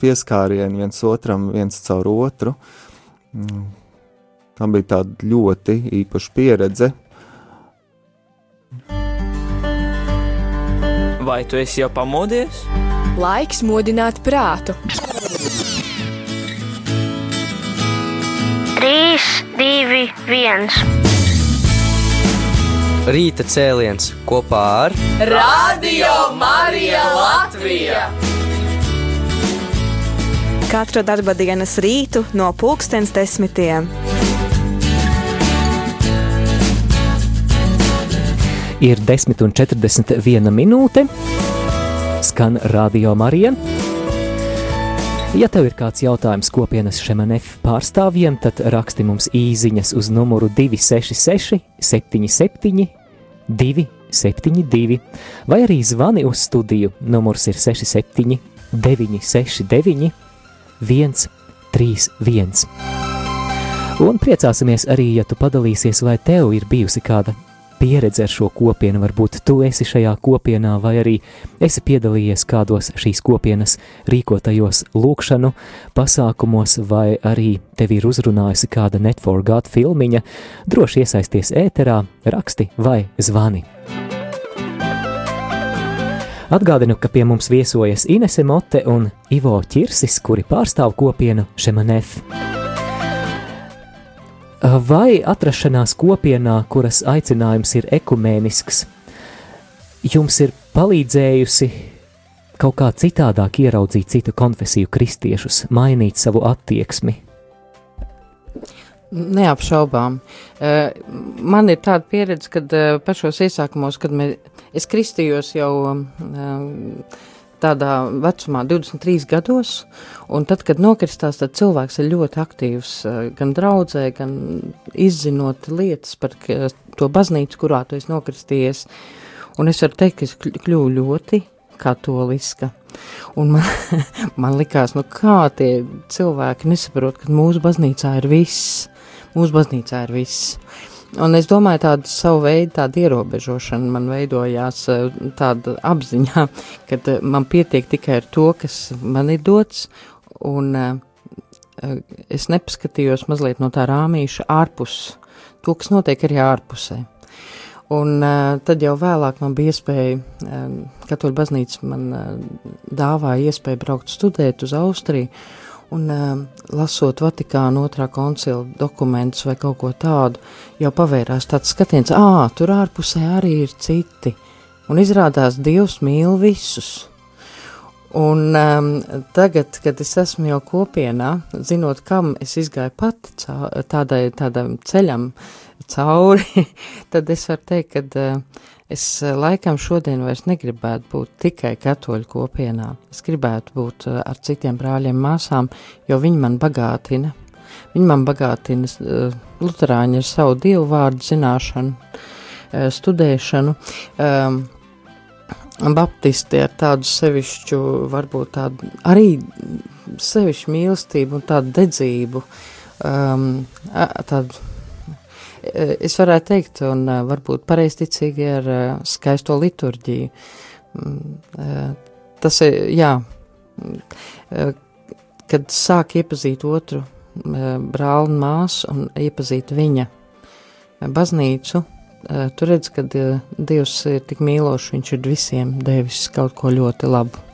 pieskārienu viens otram, viens caur otru. Mm. Tā bija tāda ļoti īpaša pieredze. Vai tu esi jau pamodies? Laiks modināt prātu. 3, 2, 1. Rīta cēliens kopā ar Radio Marija Latvija! Katru darba dienas rītu no pulkstens desmitiem. Ir 10,41 minūte. Skan Radio Marija. Ja tev ir kāds jautājums kopienas Šemanef pārstāvjiem, tad raksti mums īsiņas uz numuru 266, 77, 272, vai arī zvani uz studiju. Numurs ir 67, 969, 131. Un priecāsimies arī, ja tu padalīsies, vai tev ir bijusi kāda pieredze ar šo kopienu. Varbūt tu esi šajā kopienā, vai arī esi piedalījies kādos šīs kopienas rīkotajos lūkšanu pasākumos, vai arī tevi ir uzrunājusi kāda Netforgāta filmiņa. Droši iesaisties ēterā, raksti vai zvani. Atgādinu, ka pie mums viesojas Inese Mote un Ivo Čirsis, kuri pārstāv kopienu Šemanef. Vai atrašanās kopienā, kuras aicinājums ir ekumēnisks, jums ir palīdzējusi kaut kā citādāk ieraudzīt citu konfesiju kristiešus, mainīt savu attieksmi? Neapšaubām. Man ir tāda pieredze, kad pašos iesākumos, kad mēs, es kristījos jau tādā vecumā, 23 gados. Tad, kad nokristās, tad cilvēks ir ļoti aktīvs gan draudzē, gan izzinot lietas par to baznīcu, kurā tu esi nokristījies. Un es varu teikt, ka es kļuvu ļoti katoliska. Un man, man likās, nu kā tie cilvēki nesaprot, ka mūsu baznīcā ir viss. Mūsu baznīcā ir viss. Un es domāju, tāda savu veidu tāda ierobežošana man veidojās tāda apziņā, ka man pietiek tikai ar to, kas man ir dots, un es nepaskatījos mazliet no tā rāmīša ārpus, to, kas notiek arī ārpusē. Un uh, tad jau vēlāk man bija iespēja, uh, Katoļu baznīca man uh, dāvāja iespēju braukt studēt uz Austriju, un uh, lasot Vatikāna otrā koncila dokumentus vai kaut ko tādu, jau pavērās tāds skatiens, ah, tur ārpusē arī ir citi, un izrādās Dievs mīl visus. Un um, tagad, kad es esmu jau kopienā, zinot, kam es izgāju pati tādai, tādam ceļam, cauri, tad es varu teikt, ka uh, es laikam šodien vairs negribētu būt tikai katoļu kopienā. Es gribētu būt uh, ar citiem brāļiem, māsām, jo viņi man bagātina. Viņi man bagātina uh, Lutāņu ar savu dievu vārdu zināšanu, studēšanu. Um, Baptisti ar tādu sevišķu, varbūt tādu arī sevišķu mīlestību un tādu dedzību, um, tādu Eh, es varētu teikt, un eh, varbūt pareizticīgi ar eh, skaisto liturģiju. Mm, tas ir, jā, kad sāk iepazīt otru brāli un māsu un iepazīt viņa baznīcu, tu redz, ka Dievs ir tik mīlošs, viņš ir visiem devis kaut ko ļoti labu.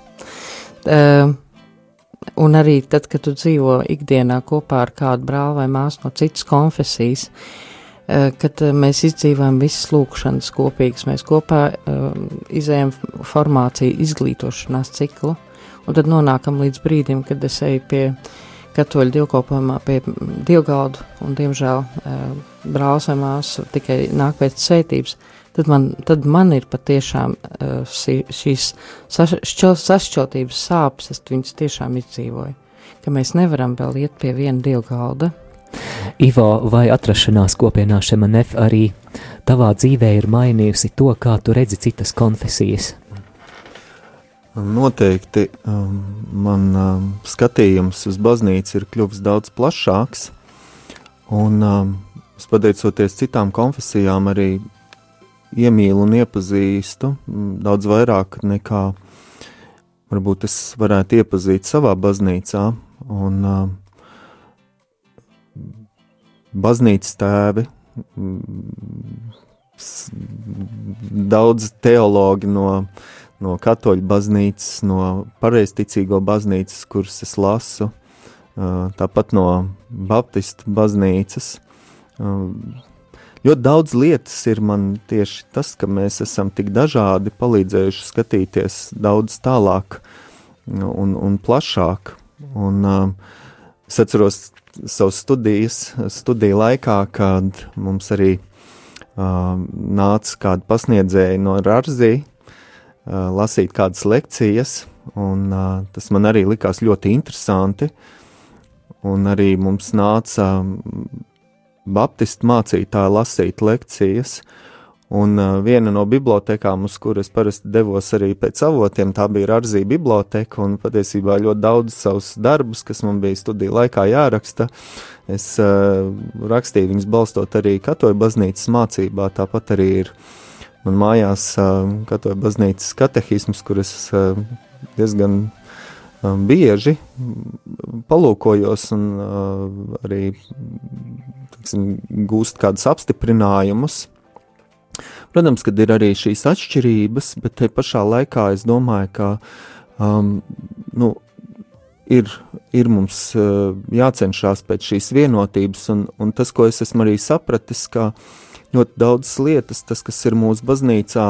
Un arī tad, kad tu dzīvo ikdienā kopā ar kādu brāli vai māsu no citas konfesijas, uh, Eh, kad eh, mēs izdzīvojam visas lūkšanas kopīgas, mēs kopā um, izējam formāciju izglītošanās ciklu, un tad nonākam līdz brīdim, kad es eju pie katoļu dievkalpojumā, pie dievgaldu, un diemžēl brālis vai māsa tikai nāk pēc svētības, tad man, tad man ir patiešām šīs sašķeltības sāpes, es viņas tiešām izdzīvoju, ka mēs nevaram vēl iet pie viena dievgalda, Ivo, vai atrašanās kopienā Šemanef arī tavā dzīvē ir mainījusi to, kā tu redzi citas konfesijas? Noteikti um, man um, skatījums uz baznīcu ir kļuvis daudz plašāks, un um, pateicoties citām konfesijām, arī iemīlu un iepazīstu daudz vairāk nekā varbūt es varētu iepazīt savā baznīcā. Un, uh, baznīcas tēvi, daudz teologi no, no katoļu baznīcas, no pareizticīgo baznīcas, kuras es lasu, tāpat no baptistu baznīcas. Ļoti daudz lietas ir man tieši tas, ka mēs esam tik dažādi, palīdzējuši skatīties daudz tālāk un, un plašāk. Un, uh, es atceros savas studijas, studiju laikā, kad mums arī uh, nāca kāda pasniedzēja no Rāzī uh, lasīt kādas lekcijas, un uh, tas man arī likās ļoti interesanti. Un arī mums nāca baptistu mācītāji lasīt lekcijas. Un uh, viena no bibliotekām, uz kuras parasti devos arī pēc avotiem, tā bija Rāzija biblioteka. Un patiesībā ļoti daudz savus darbus, kas man bija studiju laikā jāraksta, es uh, rakstīju viņus balstot arī Katoļu baznīcas mācībā. Tāpat arī ir man mājās uh, Katoļu baznīcas katehisms, kuras uh, diezgan bieži palūkojos un uh, arī tiksim, gūst kādus apstiprinājumus. Protams, ka ir arī šīs atšķirības, bet te pašā laikā es domāju, ka um, nu, ir, ir mums uh, jācenšas pēc šīs vienotības, un, un tas, ko es esmu arī sapratis, ka ļoti daudzas lietas, tas, kas ir mūsu baznīcā,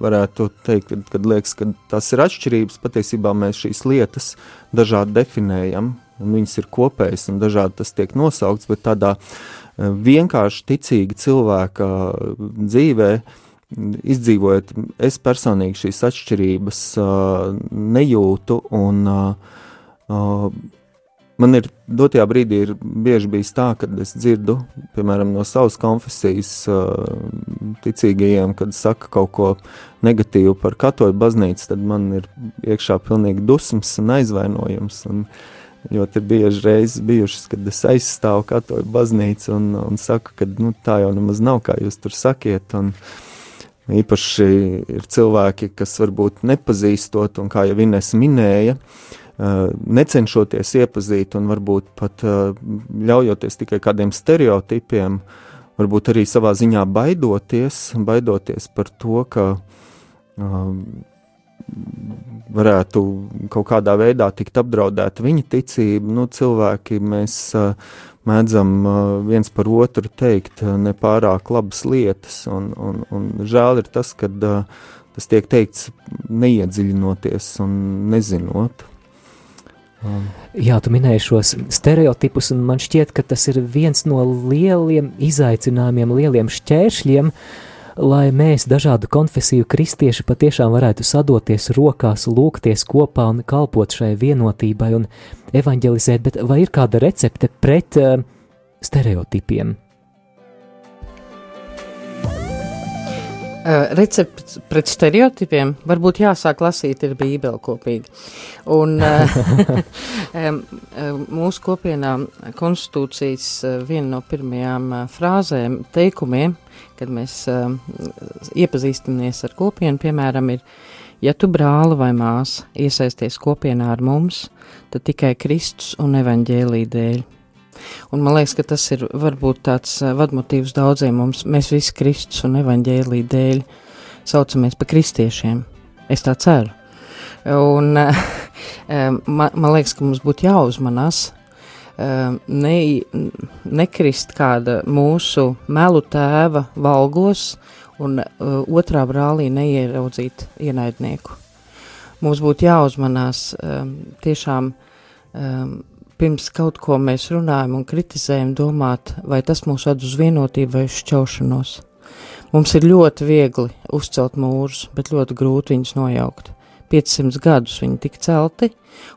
varētu teikt, kad, kad liekas, ka tās ir atšķirības, patiesībā mēs šīs lietas dažādi definējam, un viņas ir kopējas, un dažādi tas tiek nosaukts, bet tādā eh, vienkārši ticīga cilvēka dzīvē, izdzīvojot, es personīgi šīs atšķirības uh, nejūtu, un uh, Man ir dotajā brīdī ir bieži bijis tā, ka es dzirdu, piemēram, no savas konfesijas ticīgajiem, kad saka kaut ko negatīvu par katoļu baznīcu, tad man ir iekšā pilnīgi dusmas un aizvainojums. Un ļoti bieži reizes bijušas, kad es aizstāvu katoļu baznīcu un, un saku, ka nu, tā jau nemaz nav, kā jūs tur sakiet. Un, Īpaši ir cilvēki, kas varbūt nepazīstot, un kā jau Inês minēja, necenšoties iepazīt un varbūt pat ļaujoties tikai kādiem stereotipiem, varbūt arī savā ziņā baidoties, baidoties par to, ka varētu kaut kādā veidā tikt apdraudēta viņa ticība. Nu, cilvēki mēs uh, mēdzam uh, viens par otru teikt nepārāk labas lietas, un, un, un žēl ir tas, ka tas tiek teikts neiedziļinoties un nezinot. Jā, tu minēji šos stereotipus, un man šķiet, ka tas ir viens no lieliem izaicinājumiem, lieliem šķēršļiem, lai mēs, dažādu konfesiju kristieši, patiešām varētu sadoties rokās, lūgties kopā un kalpot šai vienotībai un evanģelizēt. Bet vai ir kāda recepte pret uh, stereotipiem? Recepts pret stereotipiem varbūt jāsāk lasīt ir bībeli kopīgi. Un um, mūsu kopienā konstitūcijas uh, viena no pirmajām frāzēm, teikumiem, kad mēs iepazīstamies ar kopienu, piemēram, ir, ja tu brāli vai māsa iesaisties kopienā ar mums, tad tikai Kristus un evaņģēlī dēļ. Un man liekas, ka tas ir varbūt tāds eh, vadmotīvs daudziem mums. Mēs visi Kristus un evaņģēlī dēļ saucamies par kristiešiem. Es tā ceru. Un eh, man, man liekas, ka mums būtu jāuzmanās eh, ne, nekrist kāda mūsu melu tēva valgos un otrā brālī neieraudzīt ienaidnieku. Mums būtu jāuzmanās tiešām pirms kaut ko mēs runājam un kritizējam, domāt, vai tas mūs ved uz vienotību vai uz šķaušanos. Mums ir ļoti viegli uzcelt mūrus, bet ļoti grūti viņus nojaukt. 500 gadus viņi tika celti,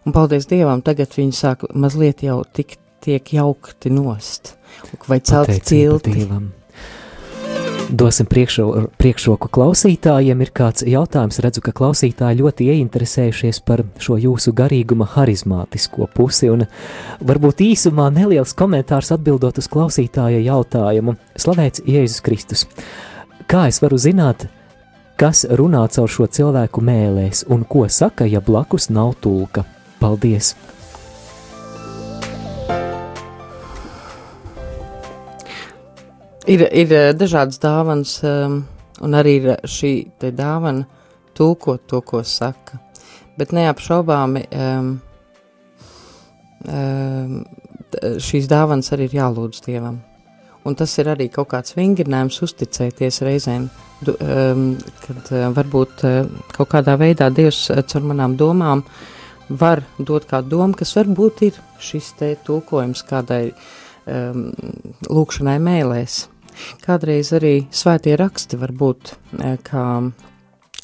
un paldies Dievam, tagad viņi sāk mazliet jau tik, tiek jaukti nost, vai celti cilti. Dievam. Dosim priekšro, priekšroku klausītājiem. Ir kāds jautājums, redzu, ka klausītāji ļoti ieinteresējušies par šo jūsu garīguma harizmātisko pusi. Un varbūt īsumā neliels komentārs atbildot uz klausītāja jautājumu. Slavēts Jēzus Kristus! Kā es varu zināt, kas runā caur šo cilvēku mēlēs un ko saka, ja blakus nav tulka? Paldies! Ir, ir eh, dažādas dāvanas, um, un arī šī dāvana tulkot to, ko saka. Bet neapšaubāmi um, um, šīs dāvanas arī ir jālūdz Dievam. Un tas ir arī kaut kāds vingrinājums uzticēties reizēm, kad uh, varbūt uh, kaut kādā veidā Dievs caur manām domām var dot kādu domu, kas varbūt ir šis te tulkojums kādai um, lūkšanai mēlēs. Kādreiz arī svētie raksti var būt uh, kā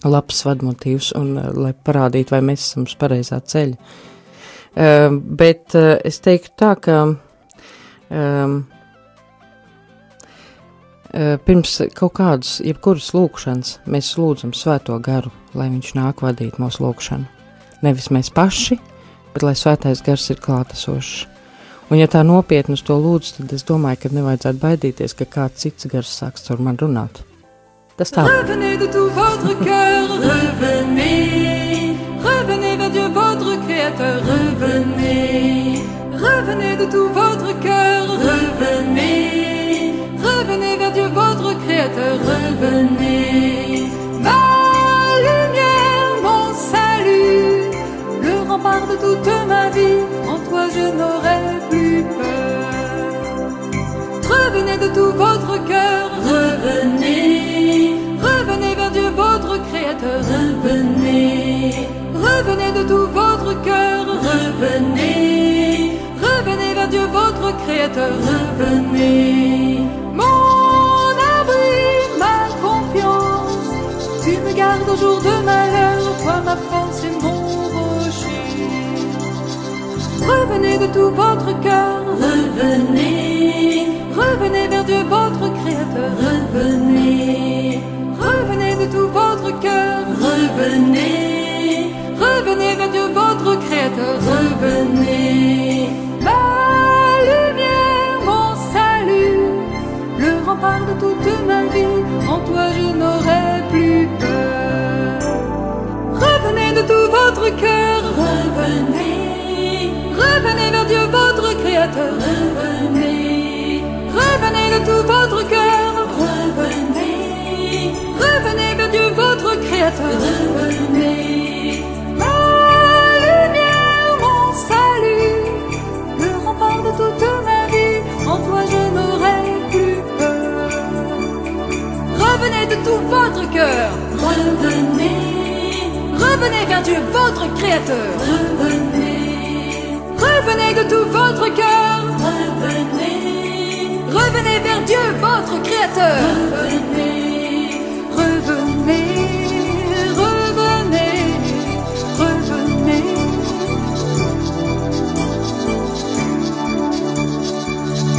labs vadmotīvs un uh, lai parādītu, vai mēs esam uz pareizā ceļa. Uh, bet uh, es teiktu tā, ka um, pirms kaut kādas, jebkuras lūkšanas, mēs lūdzam svēto garu, lai viņš nāk vadīt mūsu lūkšanu. Nevis mēs paši, bet lai svētais gars ir klātesošs. Un, ja tā nopietni uz to lūdzu, tad es domāju, ka nevajadzētu baidīties, ka kāds cits gars sāks ar mani runāt. Tas tā. Revenez vers Dieu votre Créateur, revenez, de toute ma vie, en toi je n'aurai plus peur. Revenez de tout votre cœur, revenez, revenez vers Dieu votre Créateur, revenez, revenez de tout votre cœur, revenez, revenez vers Dieu votre Créateur, revenez. Mon abri, ma confiance, tu me gardes au jour de malheur, toi ma force. Revenez de tout votre cœur, revenez, revenez vers Dieu votre Créateur, revenez, revenez de tout votre cœur, revenez, revenez vers Dieu votre Créateur, revenez. Ma lumière, mon salut, le rempart de toute ma vie, en toi je n'aurai plus peur. Revenez de tout votre cœur, revenez, revenez vers Dieu votre Créateur, revenez, revenez de tout votre cœur, revenez, revenez vers Dieu votre Créateur, revenez. Ma lumière, mon salut, le rempart de toute ma vie, en toi je n'aurai plus peur. Revenez de tout votre cœur. Revenez. Revenez vers Dieu, votre Créateur. Revenez. Revenez de tout votre cœur. Revenez. Revenez vers Dieu, votre Créateur. Revenez. Revenez. Revenez. Revenez.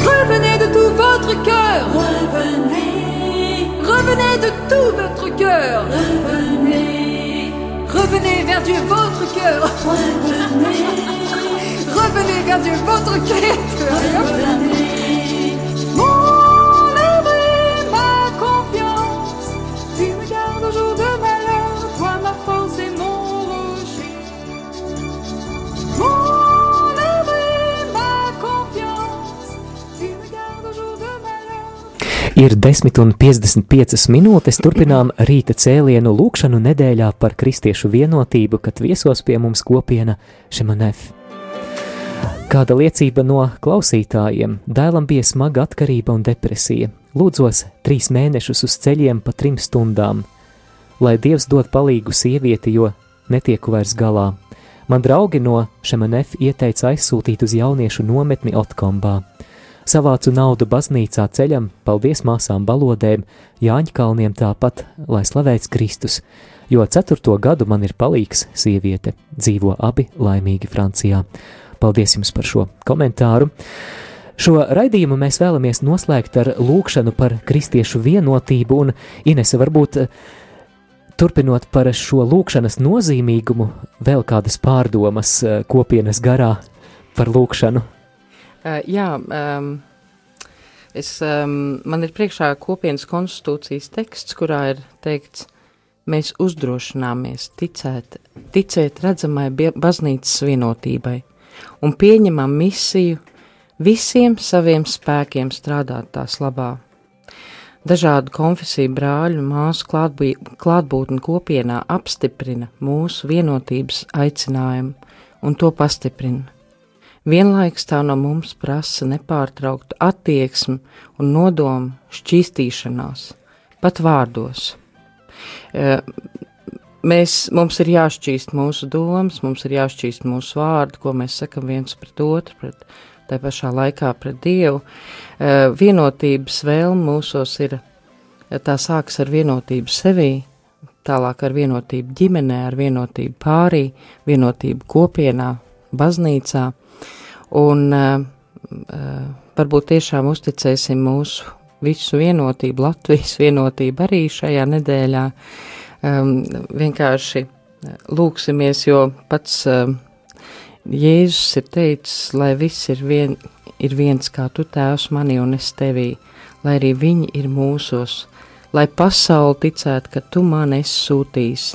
Revenez de tout votre cœur. Revenez. Revenez de tout votre cœur. Revenez. Revenez vers Dieu votre cœur. Revenez. Revenez vers Dieu votre. Revenez. Mon abri, ma confiance. Tu me gardes au jour de malheur. Toi ma force et mon rocher. Mon abri, ma confiance. Tu me gardes au jour de malheur. Ir 10 un 55 minūtes. Turpinām rīta cēlienu lūkšanu nedēļā par kristiešu vienotību, kad viesos pie mums kopiena Šemanef. Kāda liecība no klausītājiem? Dēlam bija smaga atkarība un depresija. Lūdzos trīs mēnešus uz ceļiem pa trim stundām. Lai Dievs dod palīgu sievieti, jo netieku vairs galā. Man draugi no Šemanef ieteica aizsūtīt uz jauniešu nometni Otkombā. Savācu naudu baznīcā ceļam, paldies māsām balodēm, Jāņkalniem tāpat, lai slavēts Kristus, jo ceturto gadu man ir palīgs sieviete, dzīvo abi laimīgi Francijā. Paldies jums par šo komentāru. Šo raidījumu mēs vēlamies noslēgt ar lūkšanu par kristiešu vienotību, un Inese varbūt eh, turpinot par šo lūkšanas nozīmīgumu, vēl kādas pārdomas eh, kopienas garā par lūkšanu. Uh, jā, um, Es, um, man ir priekšā kopienas konstitūcijas teksts, kurā ir teikts, mēs uzdrošināmies ticēt, ticēt redzamai baznīcas vienotībai un pieņemam misiju visiem saviem spēkiem strādāt tās labā. Dažādu konfesiju brāļu un māsu klātbūtne kopienā apstiprina mūsu vienotības aicinājumu un to pastiprina. Vienlaikus tā no mums prasa nepārtrauktu attieksmi un nodomu šķīstīšanās, pat vārdos. Mēs, mums ir jāšķīst mūsu domas, mums ir jāšķīst mūsu vārdi, ko mēs sakam viens pret otru, pret tā pašā laikā pret Dievu. E, vienotības vēlme mūsos ir, tā sāks ar vienotību sevī, tālāk ar vienotību ģimenē, ar vienotību pārī, vienotību kopienā, baznīcā Un uh, uh, varbūt tiešām uzticēsim mūsu visu vienotību, Latvijas vienotību arī šajā nedēļā. Um, vienkārši lūksimies, jo pats um, Jēzus ir teicis, lai viss ir, vien, ir viens kā tu tēvs manī un es tevī, lai arī viņi ir mūsos, lai pasauli ticētu, ka tu man esi sūtījis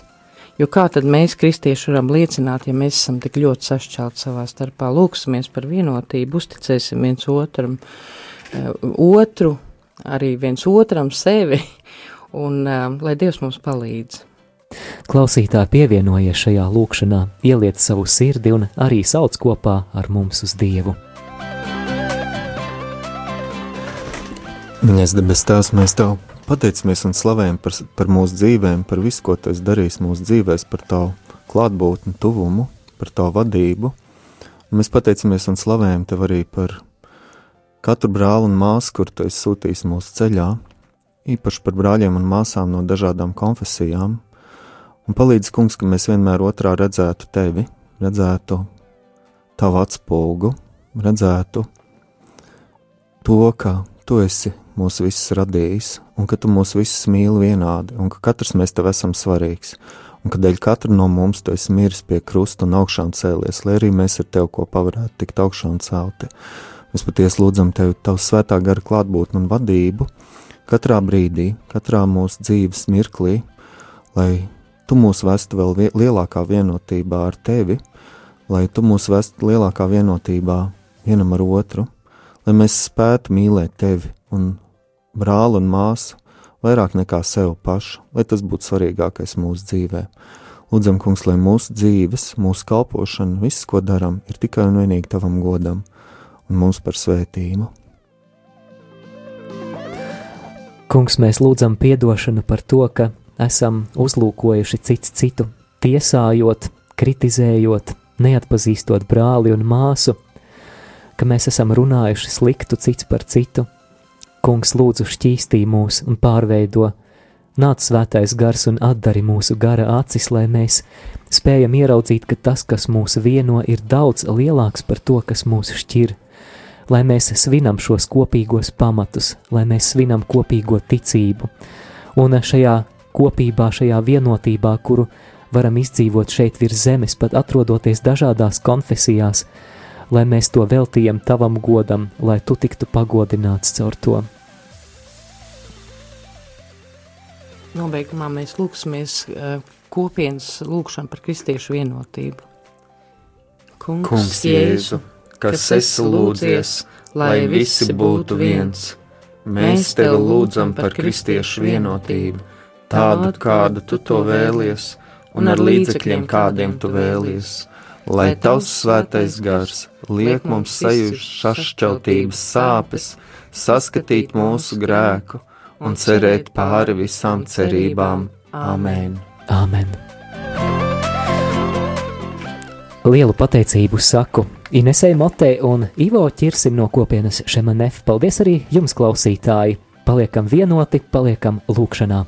Jo kā tad mēs, kristieši, varam liecināt, ja mēs esam tik ļoti sašķelti savā starpā? Lūksimies par vienotību, uzticēsim viens otram, eh, otru, arī viens otram sevi, un lai Dievs mums palīdz. Klausītāji pievienojies šajā lūkšanā, ieliet savu sirdi un arī sauc kopā ar mums uz Dievu. Viņas debes tās mēs tev pateicamies un slavējam par, par mūsu dzīvēm, par visu, ko tu esi darījis mūsu dzīvēs, par tavu klātbūtni, tuvumu, par tavu vadību. Un mēs pateicamies un slavējam tev arī par katru brāli un māsu, kur tu esi sūtījis mūsu ceļā, īpaši par brāļiem un māsām no dažādām konfesijām. Un palīdz, kungs, ka mēs vienmēr otrā redzētu tevi, redzētu tavu atspulgu, redzētu to, ka tu esi mūs visus radījis, un ka tu mūs visus mīli vienādi, un ka katrs mēs tev esam svarīgs, un ka dēļ katra no mums tu esi miris pie krusta un augšām cēlies, lai arī mēs ar tevi kopā varētu tikt augšām celti. Mēs patiesi lūdzam tevi, tavu svētā gara klātbūtni un vadību katrā brīdī, katrā mūsu dzīves mirklī, lai tu mūs vestu vēl lielākā vienotībā ar tevi, lai tu mūs vestu lielākā vienotībā vienam ar otru, lai mēs spētu mīlēt tevi un brāli un māsu vairāk nekā sev pašu, lai tas būtu svarīgākais mūsu dzīvē. Lūdzam, kungs, lai mūsu dzīves, mūsu kalpošana, viss, ko darām, ir tikai un vienīgi tavam godam un mums par svētību. Kungs, mēs lūdzam atdošanu par to, ka esam uzlūkojuši cits citu, tiesājot, kritizējot, neatpazīstot brāli un māsu, ka mēs esam runājuši sliktu cits par citu, Kungs lūdzu šķīstī mūs un pārveido, nāc svētais gars un atdari mūsu gara acis, lai mēs spējam ieraudzīt, ka tas, kas mūs vieno, ir daudz lielāks par to, kas mūs šķir, lai mēs svinam šos kopīgos pamatus, lai mēs svinam kopīgo ticību, un šajā kopībā, šajā vienotībā, kuru varam izdzīvot šeit virs zemes, pat atrodoties dažādās konfesijās, lai mēs to veltījam tavam godam, lai tu tiktu pagodināts caur to. Nobeigumā mēs lūksimies uh, kopienas lūgšanu par kristiešu vienotību. Kungs, Kungs Jēzu, kas esi lūdzies, lai visi būtu viens, mēs tevi lūdzam par kristiešu vienotību, tādu, kādu tu to vēlies, un ar līdzekļiem, kādiem tu vēlies. lai tavs svētais gars liek mums sajust sašķeltības sāpes, saskatīt mūsu grēku un cerēt pāri visām cerībām. Āmen! Āmen. Lielu pateicību saku Inesei Motē un Ivo ķirsim no kopienas Šemanef. Paldies arī jums, klausītāji! Paliekam vienoti, paliekam lūkšanā!